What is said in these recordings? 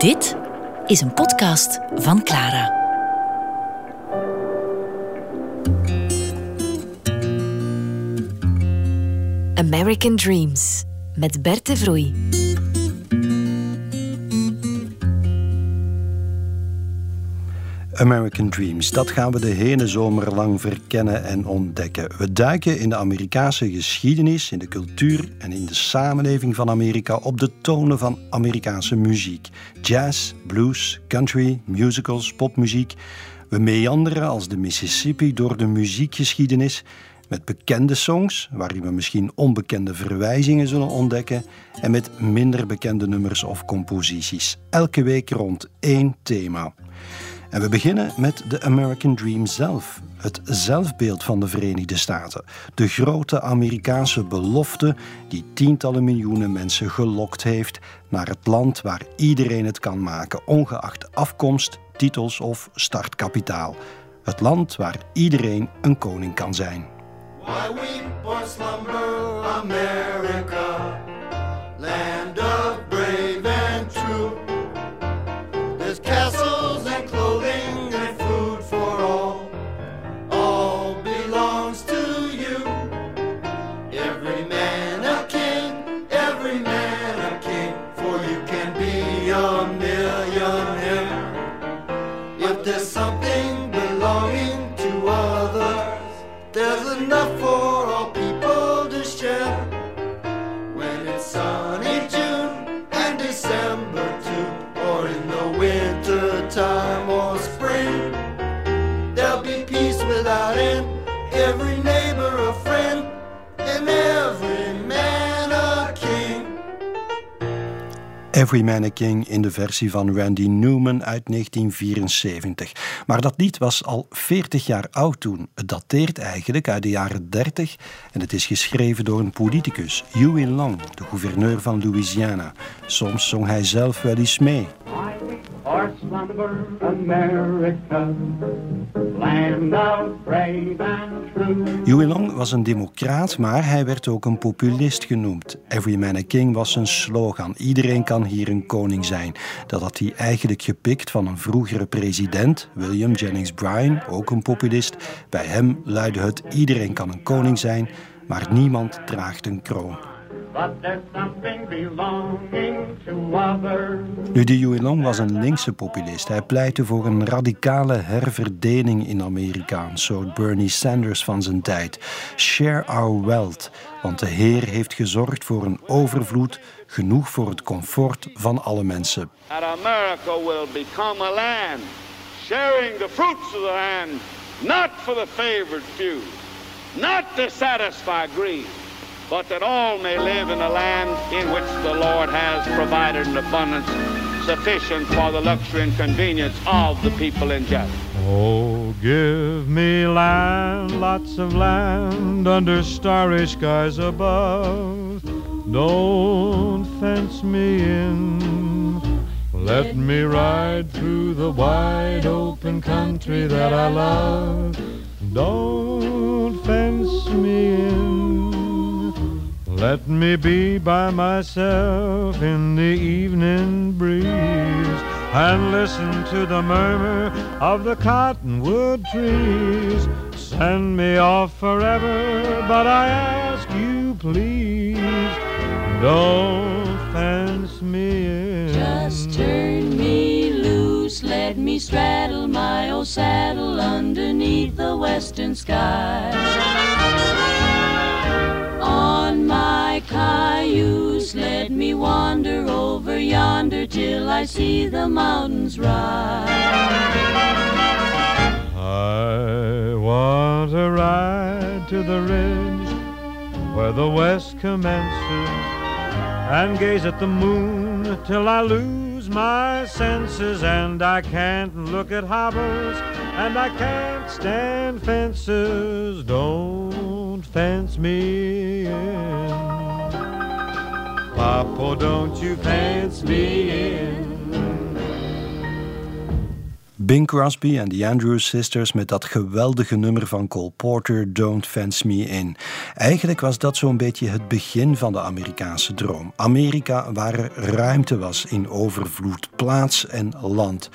Dit is een podcast van Clara. American Dreams met Berte Vroei. American Dreams, dat gaan we de hele zomer lang verkennen en ontdekken. We duiken in de Amerikaanse geschiedenis, in de cultuur en in de samenleving van Amerika op de tonen van Amerikaanse muziek. Jazz, blues, country, musicals, popmuziek. We meanderen als de Mississippi door de muziekgeschiedenis met bekende songs, waarin we misschien onbekende verwijzingen zullen ontdekken, en met minder bekende nummers of composities. Elke week rond één thema. En we beginnen met de American Dream zelf. Het zelfbeeld van de Verenigde Staten. De grote Amerikaanse belofte die tientallen miljoenen mensen gelokt heeft naar het land waar iedereen het kan maken, ongeacht afkomst, titels of startkapitaal. Het land waar iedereen een koning kan zijn. Why America, Every Man a King in de versie van Randy Newman uit 1974. Maar dat lied was al 40 jaar oud toen. Het dateert eigenlijk uit de jaren 30 en het is geschreven door een politicus, Huey Long, de gouverneur van Louisiana. Soms zong hij zelf wel eens mee. America, Huey Long was een democraat, maar hij werd ook een populist genoemd. Every man a king was zijn slogan. Iedereen kan hier een koning zijn. Dat had hij eigenlijk gepikt van een vroegere president, William Jennings Bryan, ook een populist. Bij hem luidde het iedereen kan een koning zijn, maar niemand draagt een kroon. But there's something belonging to others. Nu, de Huey Long was een linkse populist. Hij pleitte voor een radicale herverdeling in Amerika, een soort Bernie Sanders van zijn tijd. Share our wealth, want de Heer heeft gezorgd voor een overvloed, genoeg voor het comfort van alle mensen. that America will become a land sharing the fruits of the land, not for the favored few, not to satisfy greed, but that all may live in a land in which the Lord has provided an abundance sufficient for the luxury and convenience of the people in general. Oh, give me land, lots of land under starry skies above. Don't fence me in. Let me ride through the wide open country that I love. Don't fence me in. Let me be by myself in the evening breeze and listen to the murmur of the cottonwood trees. Send me off forever, but I ask you please, don't fence me in. Just turn me loose, let me straddle my old saddle underneath the western sky. On my cayuse, let me wander over yonder till I see the mountains rise. I want to ride to the ridge where the west commences and gaze at the moon till I lose my senses and I can't look at hobbles and I can't stand fences. Don't fence me in. Papa, don't you fence me in. Bing Crosby en de Andrews Sisters met dat geweldige nummer van Cole Porter, Don't Fence Me In. Eigenlijk was dat zo'n beetje het begin van de Amerikaanse droom. Amerika waar er ruimte was in overvloed, plaats en land.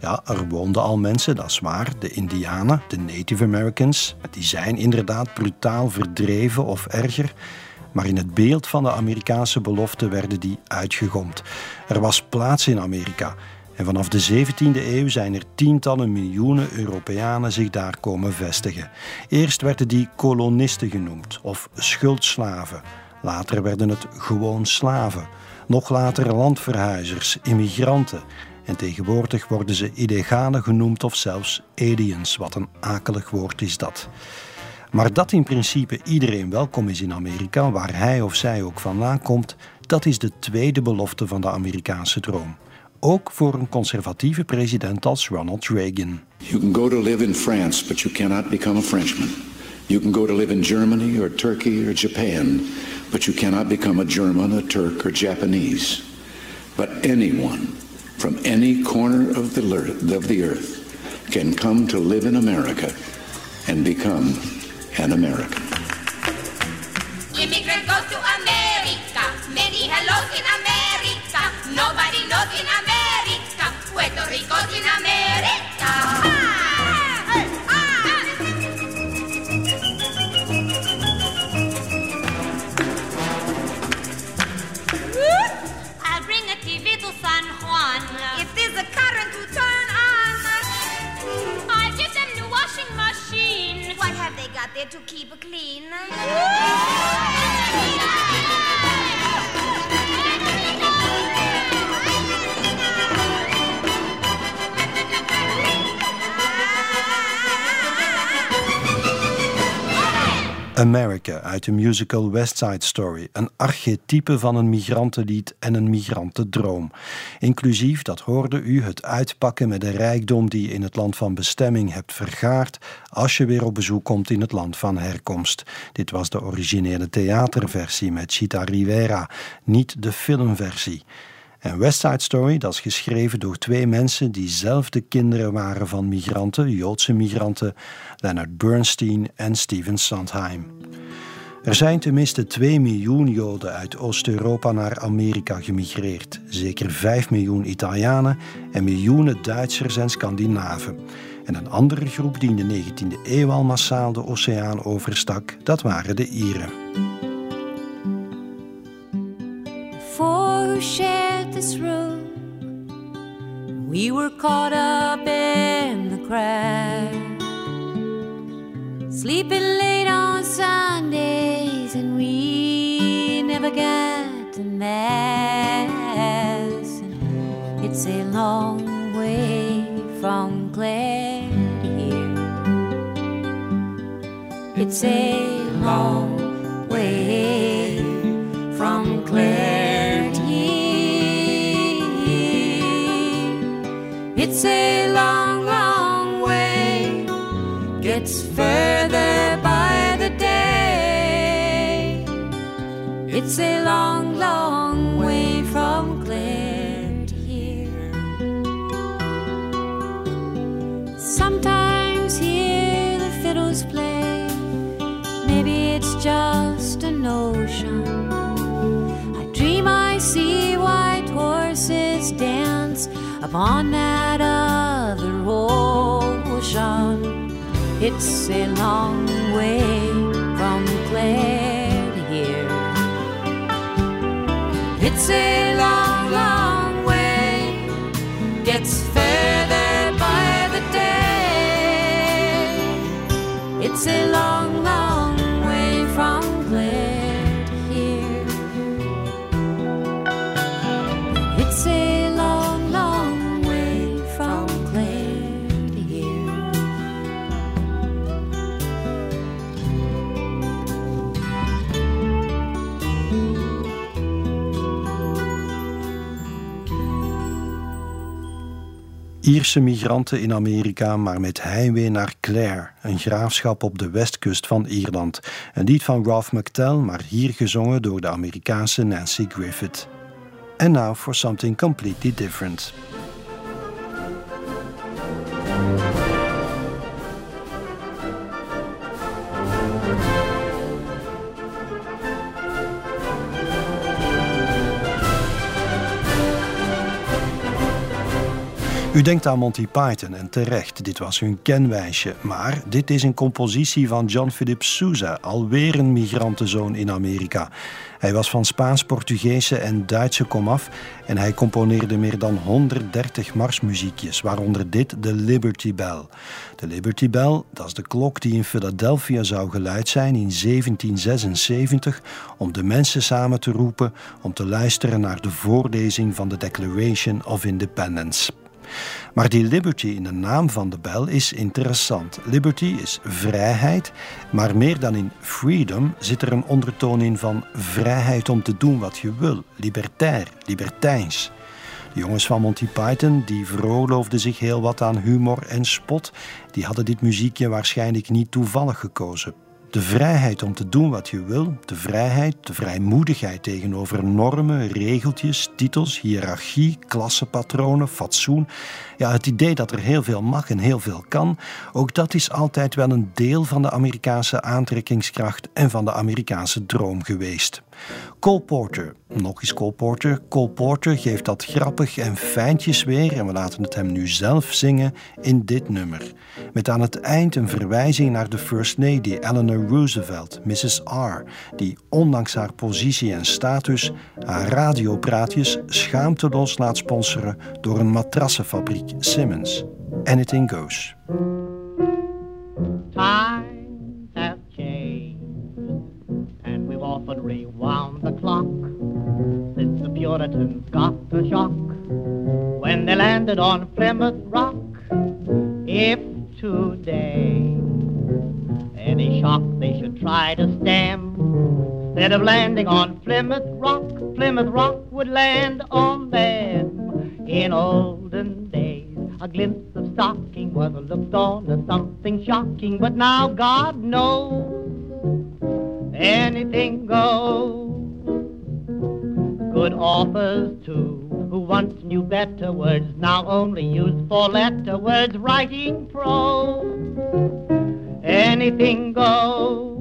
Ja, er woonden al mensen, dat is waar. De Indianen, de Native Americans, die zijn inderdaad brutaal verdreven of erger. Maar in het beeld van de Amerikaanse belofte werden die uitgegomd. Er was plaats in Amerika. En vanaf de 17e eeuw zijn er tientallen miljoenen Europeanen zich daar komen vestigen. Eerst werden die kolonisten genoemd of schuldslaven. Later werden het gewoon slaven. Nog later landverhuizers, immigranten. En tegenwoordig worden ze illegale genoemd of zelfs aliens. Wat een akelig woord is dat. Maar dat in principe iedereen welkom is in Amerika, waar hij of zij ook vandaan komt, dat is de tweede belofte van de Amerikaanse droom. Ook voor een conservatieve president als Ronald Reagan. You can go to live in France, but you cannot become a Frenchman. You can go to live in Germany or Turkey or Japan, but you cannot become a German, a Turk or Japanese. But anyone from any corner of the, of the earth can come to live in America and become an American. America uit de musical West Side Story. Een archetype van een migrantenlied en een migrantendroom. Inclusief, dat hoorde u, het uitpakken met de rijkdom die je in het land van bestemming hebt vergaard als je weer op bezoek komt in het land van herkomst. Dit was de originele theaterversie met Chita Rivera, niet de filmversie. En West Side Story, dat is geschreven door twee mensen die zelf de kinderen waren van migranten, Joodse migranten, Leonard Bernstein en Steven Sondheim. Er zijn tenminste 2 miljoen Joden uit Oost-Europa naar Amerika gemigreerd. Zeker 5 miljoen Italianen en miljoenen Duitsers en Scandinaven. En een andere groep die in de 19e eeuw al massaal de oceaan overstak, dat waren de Ieren. This. We were caught up in the crowd. Sleeping late on Sundays, and we never got to Mass. It's a long way from Clare to here. It's a long It's a long, long way. Gets further by the day. It's a long, long way from Clare to here. Sometimes hear the fiddles play. Maybe it's just a notion. Upon that other ocean. It's a long way from Clare to here. It's a long Ierse migranten in Amerika, maar met heimwee naar Clare, een graafschap op de westkust van Ierland. Een lied van Ralph McTell, maar hier gezongen door de Amerikaanse Nancy Griffith. And now for something completely different. U denkt aan Monty Python en terecht, dit was hun kenwijsje. Maar dit is een compositie van John Philip Sousa, alweer een migrantenzoon in Amerika. Hij was van Spaans-Portugese en Duitse komaf en hij componeerde meer dan 130 marsmuziekjes, waaronder dit de Liberty Bell. De Liberty Bell, dat is de klok die in Philadelphia zou geluid zijn in 1776 om de mensen samen te roepen om te luisteren naar de voorlezing van de Declaration of Independence. Maar die liberty in de naam van de bel is interessant. Liberty is vrijheid, maar meer dan in freedom zit er een ondertoon in van vrijheid om te doen wat je wil. Libertair, libertijns. De jongens van Monty Python die veroorloofden zich heel wat aan humor en spot. Die hadden dit muziekje waarschijnlijk niet toevallig gekozen. De vrijheid om te doen wat je wil, de vrijheid, de vrijmoedigheid tegenover normen, regeltjes, titels, hiërarchie, klassenpatronen, fatsoen. Ja, het idee dat er heel veel mag en heel veel kan, ook dat is altijd wel een deel van de Amerikaanse aantrekkingskracht en van de Amerikaanse droom geweest. Cole Porter, nog eens Cole Porter. Porter geeft dat grappig en fijntjes weer en we laten het hem nu zelf zingen in dit nummer. Met aan het eind een verwijzing naar de First Lady Eleanor Roosevelt, Mrs. R, die ondanks haar positie en status haar radiopraatjes schaamteloos laat sponsoren door een matrassenfabriek Simmons. Anything goes. We've rewound the clock since the Puritans got the shock when they landed on Plymouth Rock. If today any shock they should try to stem, instead of landing on Plymouth Rock, Plymouth Rock would land on them in olden days. A glimpse of stocking was looked on as something shocking, but now God knows anything goes. Good authors too, who once knew better words, now only use four-letter words, writing prose. Anything goes.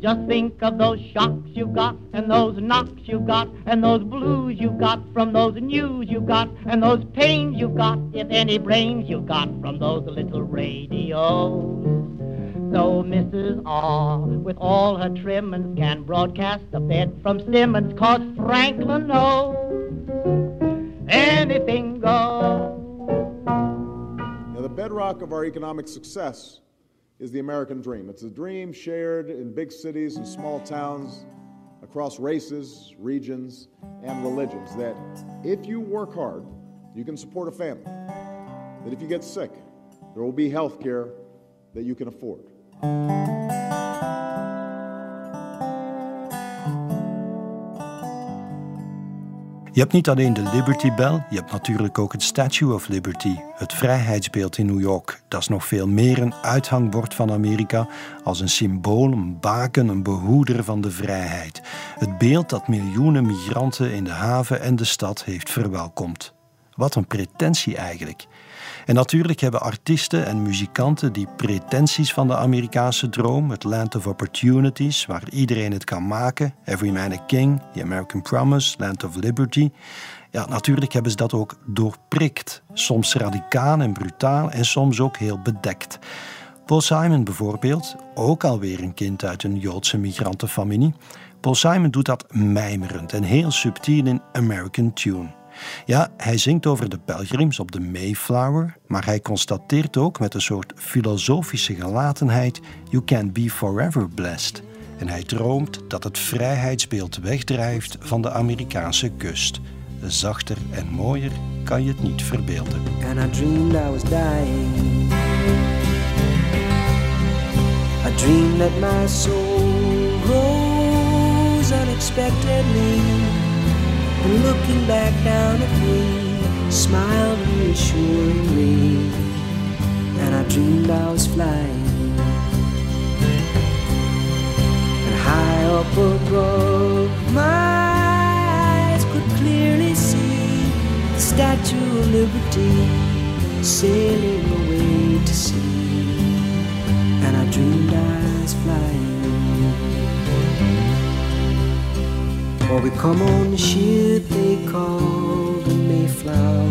Just think of those shocks you got, and those knocks you got, and those blues you got from those news you got, and those pains you got, if any brains you got from those little radios. So Mrs. R, with all her trimmings, can broadcast a bed from Simmons, cause Franklin knows anything goes. Now, the bedrock of our economic success is the American dream. It's a dream shared in big cities and small towns, across races, regions, and religions. That if you work hard, you can support a family. That if you get sick, there will be health care that you can afford. Je hebt niet alleen de Liberty Bell, je hebt natuurlijk ook het Statue of Liberty, het vrijheidsbeeld in New York. Dat is nog veel meer een uithangbord van Amerika als een symbool, een baken, een behoeder van de vrijheid. Het beeld dat miljoenen migranten in de haven en de stad heeft verwelkomd. Wat een pretentie eigenlijk. En natuurlijk hebben artiesten en muzikanten die pretenties van de Amerikaanse droom, het Land of Opportunities, waar iedereen het kan maken, Every Man a King, The American Promise, Land of Liberty. Ja, natuurlijk hebben ze dat ook doorprikt. Soms radicaal en brutaal en soms ook heel bedekt. Paul Simon bijvoorbeeld, ook alweer een kind uit een Joodse migrantenfamilie. Paul Simon doet dat mijmerend en heel subtiel in American Tune. Ja, hij zingt over de pelgrims op de Mayflower, maar hij constateert ook met een soort filosofische gelatenheid: You can be forever blessed. En hij droomt dat het vrijheidsbeeld wegdrijft van de Amerikaanse kust. Zachter en mooier kan je het niet verbeelden. Dying. My soul. And looking back down at me, smiled reassuringly. And I dreamed I was flying. And high up above, my eyes could clearly see the Statue of Liberty sailing away to sea. And I dreamed I was flying. For we come on the ship they call the Mayflower.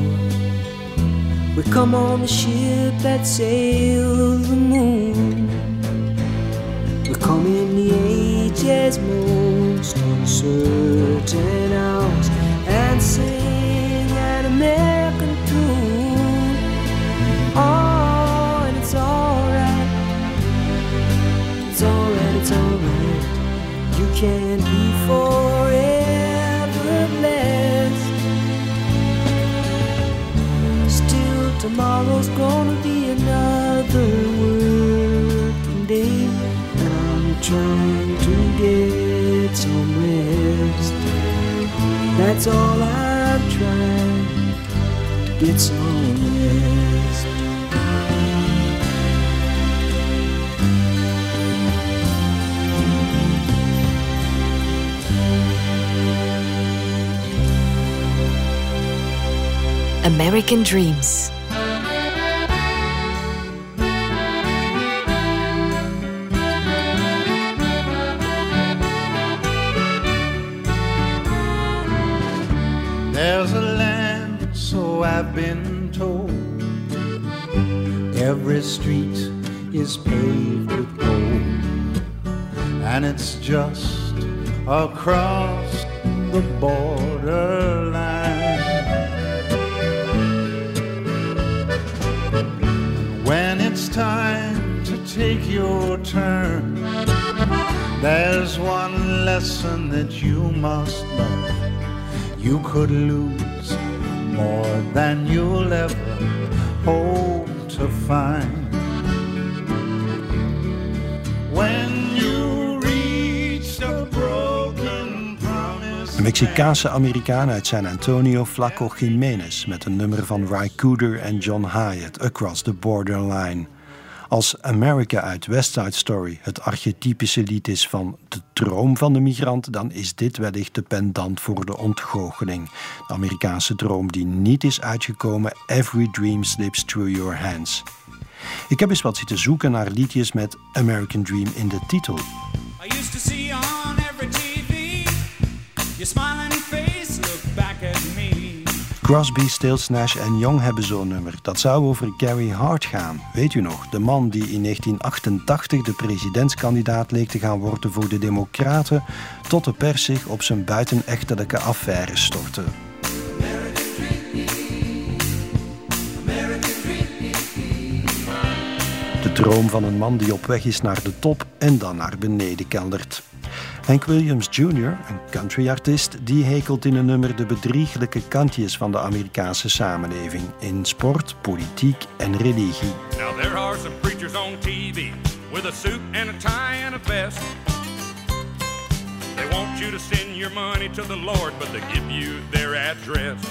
We come on the ship that sails the moon. We come in the age's most uncertain hours and sing an American tune. Oh, and it's alright. It's alright, it's alright. You can be forever tomorrow's gonna be another working day. I'm trying to get some rest. That's all I'm trying. Get some rest. American Dreams. Been told. Every street is paved with gold, and it's just across the borderline. When it's time to take your turn, there's one lesson that you must learn. You could lose more than you'll ever hope to find. When you reach the broken promise. Een Mexicaanse Amerikaan uit San Antonio, Flaco Jiménez, met een nummer van Ry Cooder en John Hyatt, Across the Borderline. Als America uit West Side Story het archetypische lied is van de droom van de migrant, dan is dit wellicht de pendant voor de ontgoocheling. De Amerikaanse droom die niet is uitgekomen, Every Dream Slips Through Your Hands. Ik heb eens wat zitten zoeken naar liedjes met American Dream in de titel. I used to see on every TV Crosby, Stills, Nash en Young hebben zo'n nummer. Dat zou over Gary Hart gaan. Weet u nog, de man die in 1988 de presidentskandidaat leek te gaan worden voor de Democraten, tot de pers zich op zijn buitenechtelijke affaire stortte. De droom van een man die op weg is naar de top en dan naar beneden keldert. Hank Williams Jr., een countryartiest, die hekelt in een nummer de bedrieglijke kantjes van de Amerikaanse samenleving in sport, politiek en religie. Now there are some preachers on TV with a suit and a tie and a vest. They want you to send your money to the Lord, but they give you their address.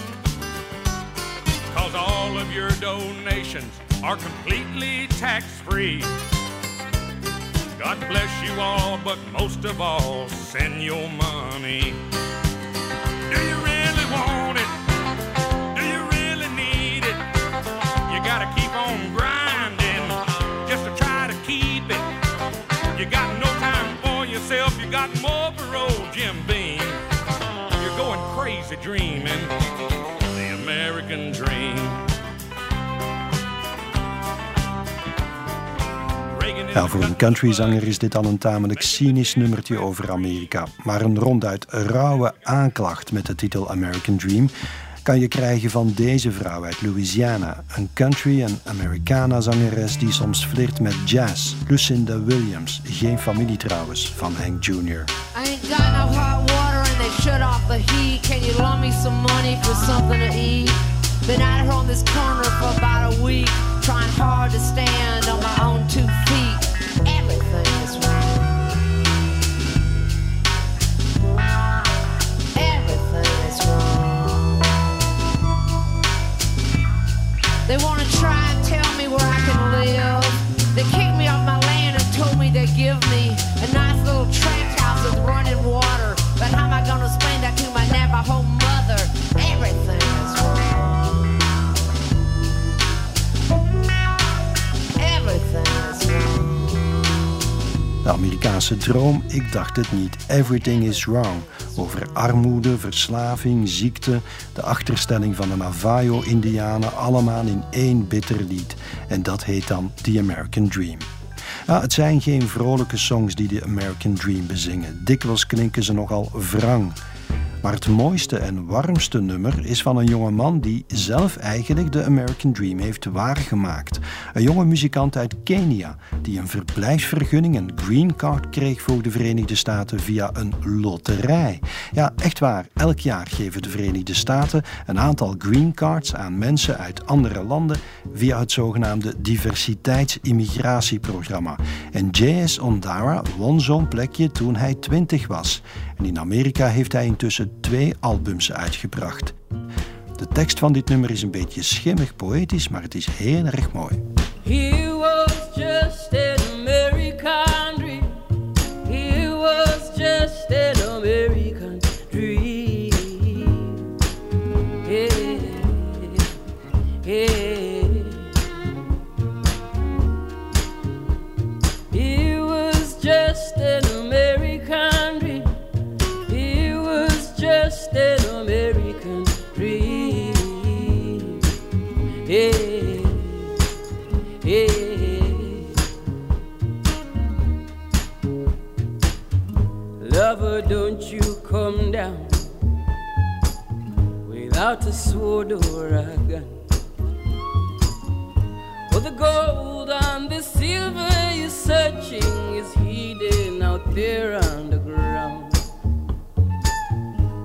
Cause all of your donations are completely tax free. God bless you all, but most of all, send your money. Do you really want it? Do you really need it? You gotta keep on grinding Ja, voor een countryzanger is dit al een tamelijk cynisch nummertje over Amerika. Maar een ronduit rauwe aanklacht met de titel American Dream kan je krijgen van deze vrouw uit Louisiana. Een country- en Americana-zangeres die soms flirt met jazz. Lucinda Williams, geen familie trouwens, van Hank Jr. I ain't got no hot water and they shut off the heat. Can you loan me some money for something to eat? Been out on this corner for about a week, trying hard to stand on my own droom, ik dacht het niet. Everything is wrong. Over armoede, verslaving, ziekte, de achterstelling van de Navajo-Indianen, allemaal in één bitter lied. En dat heet dan The American Dream. Ja, het zijn geen vrolijke songs die de American Dream bezingen. Dikwijls klinken ze nogal wrang. Maar het mooiste en warmste nummer is van een jonge man die zelf eigenlijk de American Dream heeft waargemaakt. Een jonge muzikant uit Kenia die een verblijfsvergunning, een green card kreeg voor de Verenigde Staten via een loterij. Ja, echt waar. Elk jaar geven de Verenigde Staten een aantal green cards aan mensen uit andere landen via het zogenaamde diversiteitsimigratieprogramma. En J.S. Ondara won zo'n plekje toen hij 20 was. En in Amerika heeft hij intussen twee albums uitgebracht. De tekst van dit nummer is een beetje schimmig poëtisch, maar het is heel erg mooi. He was just Don't you come down without a sword or a gun. For the gold and the silver you're searching is hidden out there underground.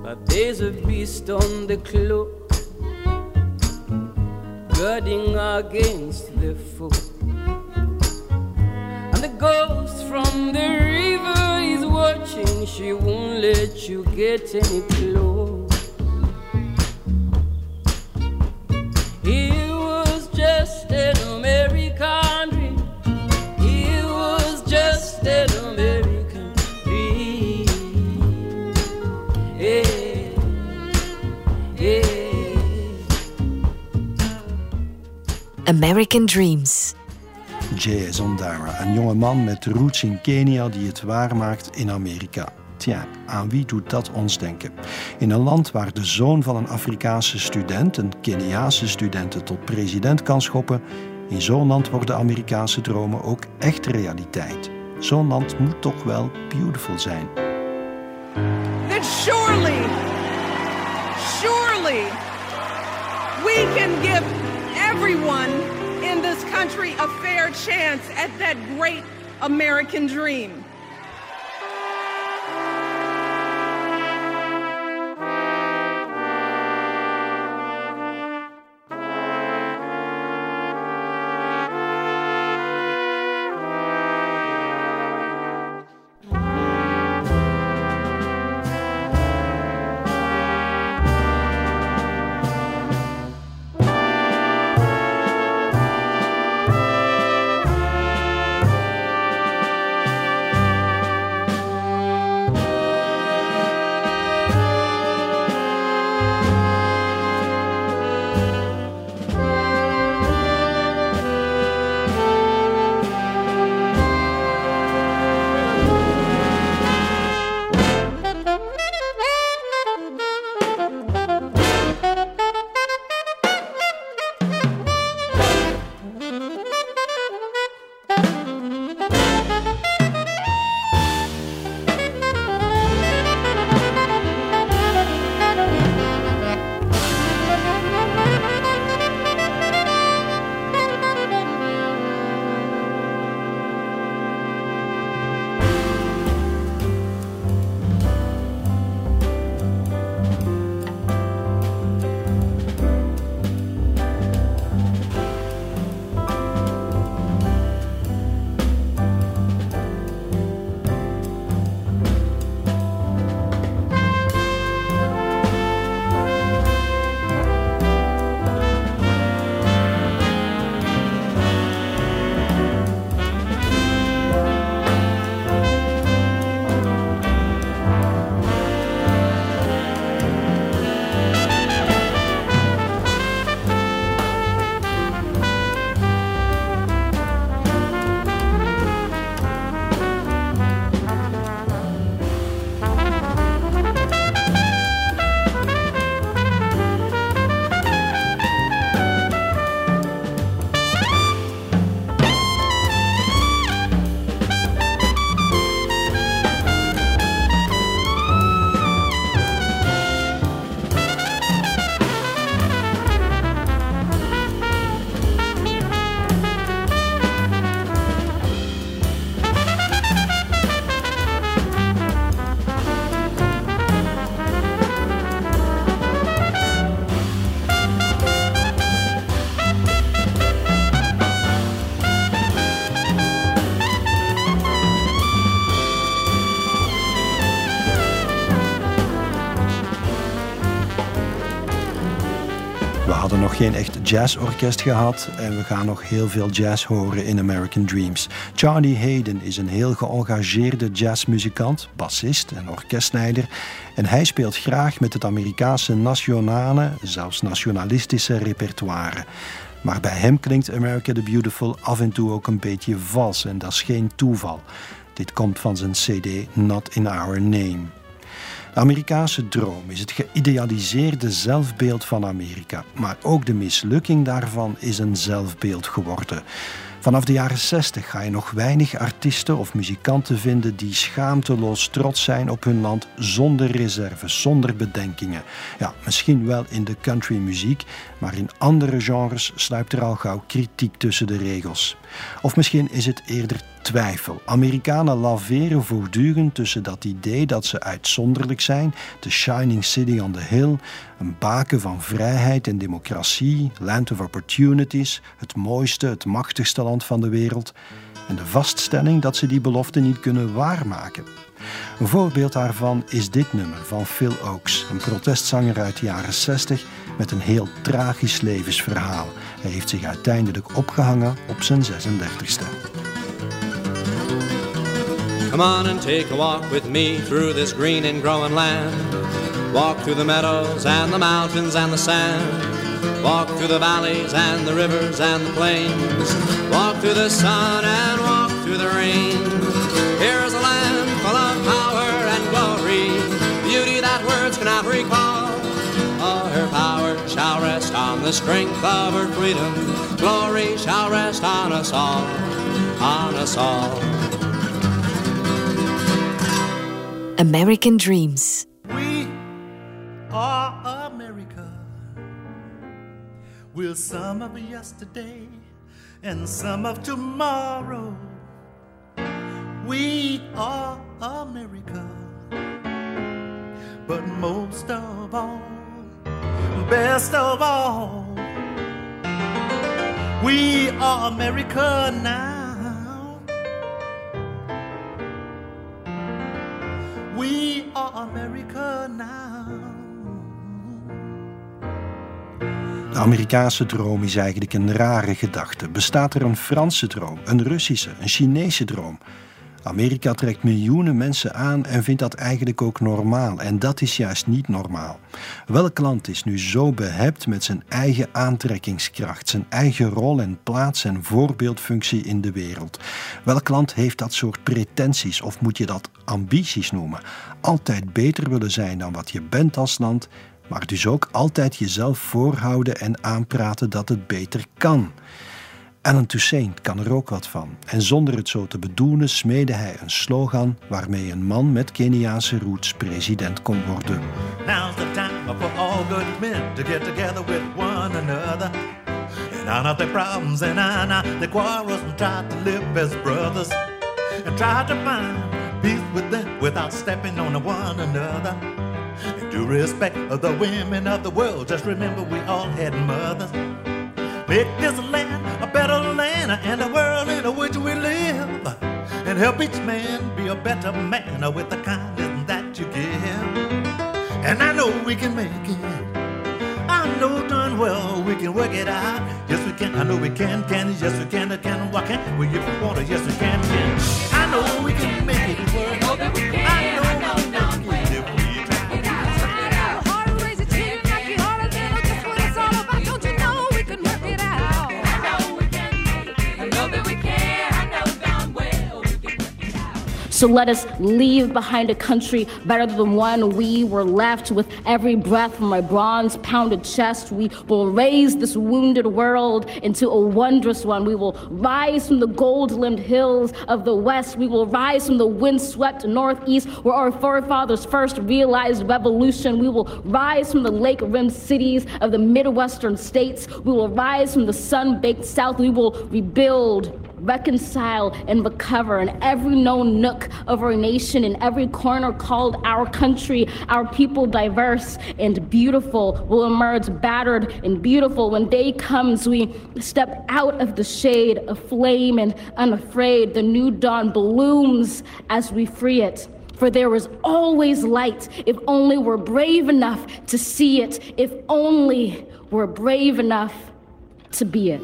But there's a beast on the cloak, guarding against the foe. And the ghost from the river watching, she won't let you get any close. He was just an American dream. He was just an American dream. Yeah, yeah. American Dreams. J.S. Ondara, een jonge man met roots in Kenia die het waarmaakt in Amerika. Tja, aan wie doet dat ons denken? In een land waar de zoon van een Afrikaanse student, een Keniaanse student, tot president kan schoppen, in zo'n land worden Amerikaanse dromen ook echt realiteit. Zo'n land moet toch wel beautiful zijn. Then surely, surely, we can give everyone country a fair chance at that great American dream. Jazzorkest gehad en we gaan nog heel veel jazz horen in American Dreams. Charlie Hayden is een heel geëngageerde jazzmuzikant, bassist en orkestleider. En hij speelt graag met het Amerikaanse nationale, zelfs nationalistische repertoire. Maar bij hem klinkt America the Beautiful af en toe ook een beetje vals en dat is geen toeval. Dit komt van zijn CD Not in Our Name. De Amerikaanse droom is het geïdealiseerde zelfbeeld van Amerika, maar ook de mislukking daarvan is een zelfbeeld geworden. Vanaf de jaren 60 ga je nog weinig artiesten of muzikanten vinden die schaamteloos trots zijn op hun land zonder reserves, zonder bedenkingen. Ja, misschien wel in de countrymuziek, maar in andere genres sluipt er al gauw kritiek tussen de regels. Of misschien is het eerder twijfel. Amerikanen laveren voortdurend tussen dat idee dat ze uitzonderlijk zijn, de shining city on the hill, een baken van vrijheid en democratie, land of opportunities, het mooiste, het machtigste land van de wereld, en de vaststelling dat ze die belofte niet kunnen waarmaken. Een voorbeeld daarvan is dit nummer van Phil Oakes, een protestzanger uit de jaren 60 met een heel tragisch levensverhaal. Hij heeft zich uiteindelijk opgehangen op zijn 36ste. Come on and take a walk with me through this green and growing land. Walk through the meadows and the mountains and the sand. Walk through the valleys and the rivers and the plains. Walk through the sun and walk through the rain. Here's a land full of power and glory, beauty that words cannot recall. All her power shall rest on the strength of her freedom. Glory shall rest on us all, on us all. American Dreams. We are America. We're some of yesterday and some of tomorrow. We are America. But most of all, best of all, we are America now. Amerikaanse droom is eigenlijk een rare gedachte. Bestaat er een Franse droom, een Russische, een Chinese droom? Amerika trekt miljoenen mensen aan en vindt dat eigenlijk ook normaal. En dat is juist niet normaal. Welk land is nu zo behept met zijn eigen aantrekkingskracht, zijn eigen rol en plaats en voorbeeldfunctie in de wereld? Welk land heeft dat soort pretenties, of moet je dat ambities noemen? Altijd beter willen zijn dan wat je bent als land, maar dus ook altijd jezelf voorhouden en aanpraten dat het beter kan. Alan Toussaint kan er ook wat van. En zonder het zo te bedoelen smeedde hij een slogan waarmee een man met Keniaanse roots president kon worden. Now's the time for all good men to get together with one another. And iron out their problems and iron out their quarrels and try to live as brothers. And try to find peace within without stepping on one another. Do respect of the women of the world. Just remember we all had mothers. Make this land a better land and a world in which we live. And help each man be a better man with the kindness that you give. And I know we can make it. I know done well we can work it out. Yes we can. I know we can. Can yes we can. I Can why can't we if we want to? Yes we can. Can I know we can make it work. I So let us leave behind a country better than one we were left with every breath from my bronze pounded chest. We will raise this wounded world into a wondrous one. We will rise from the gold limbed hills of the west. We will rise from the windswept northeast where our forefathers first realized revolution. We will rise from the lake rimmed cities of the Midwestern states. We will rise from the sun baked south. We will rebuild reconcile and recover in every known nook of our nation, in every corner called our country, our people diverse and beautiful will emerge battered and beautiful. When day comes, we step out of the shade of flame and unafraid. The new dawn blooms as we free it. For there is always light if only we're brave enough to see it, if only we're brave enough to be it.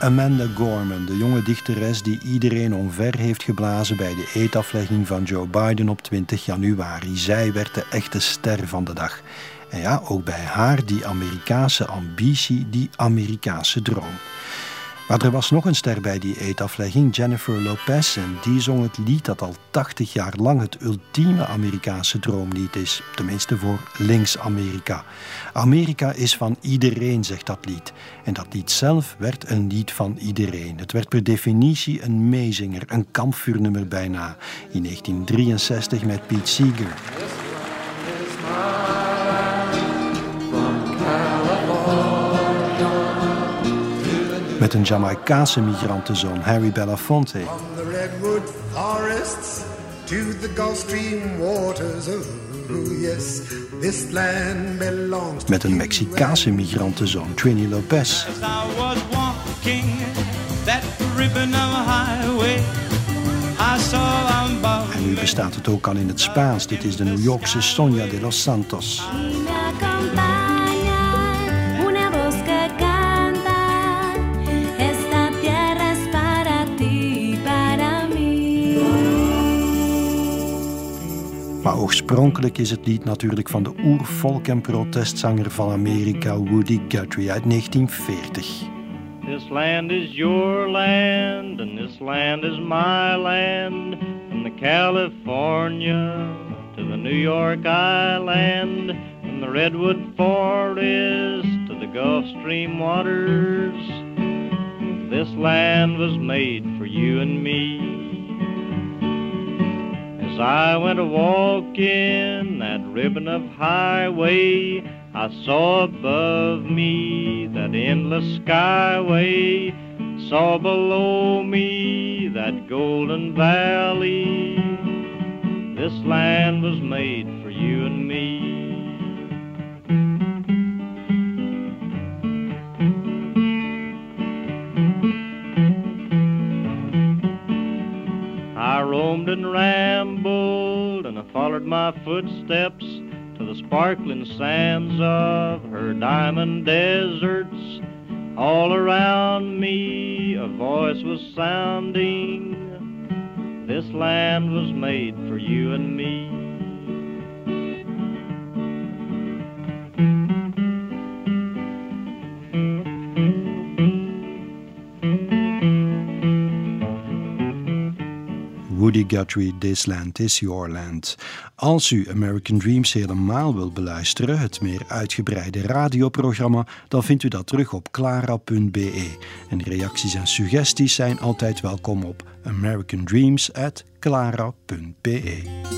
Amanda Gorman, de jonge dichteres die iedereen omver heeft geblazen bij de eetaflegging van Joe Biden op 20 januari. Zij werd de echte ster van de dag. En ja, ook bij haar die Amerikaanse ambitie, die Amerikaanse droom. Maar er was nog een ster bij die eetaflegging, Jennifer Lopez. En die zong het lied dat al 80 jaar lang het ultieme Amerikaanse droomlied is. Tenminste voor links-Amerika. Amerika is van iedereen, zegt dat lied. En dat lied zelf werd een lied van iedereen. Het werd per definitie een meezinger, een kampvuurnummer bijna. In 1963 met Pete Seeger. Met een Jamaicaanse migrantenzoon, Harry Belafonte. the redwood forests to the Gulf Stream waters. Oh, yes, this land belongs to Met een Mexicaanse migrantenzoon, Trini Lopez. As I was walking that ribbon of highway, I saw I'm bound. En nu bestaat het ook al in het Spaans. Dit is de New Yorkse Sonia de los Santos. Maar oorspronkelijk is het lied natuurlijk van de oervolk- en protestzanger van Amerika, Woody Guthrie uit 1940. This land is your land, and this land is my land. From the California to the New York Island, from the Redwood Forest to the Gulf Stream waters. This land was made for you and me. As I went a walking that ribbon of highway, I saw above me that endless skyway, saw below me that golden valley. This land was made for you and me. My footsteps to the sparkling sands of her diamond deserts. All around me a voice was sounding. This land was made for you and me. Woody Guthrie, This Land is Your Land. Als u American Dreams helemaal wilt beluisteren, het meer uitgebreide radioprogramma, dan vindt u dat terug op clara.be. En reacties en suggesties zijn altijd welkom op americandreams@clara.be.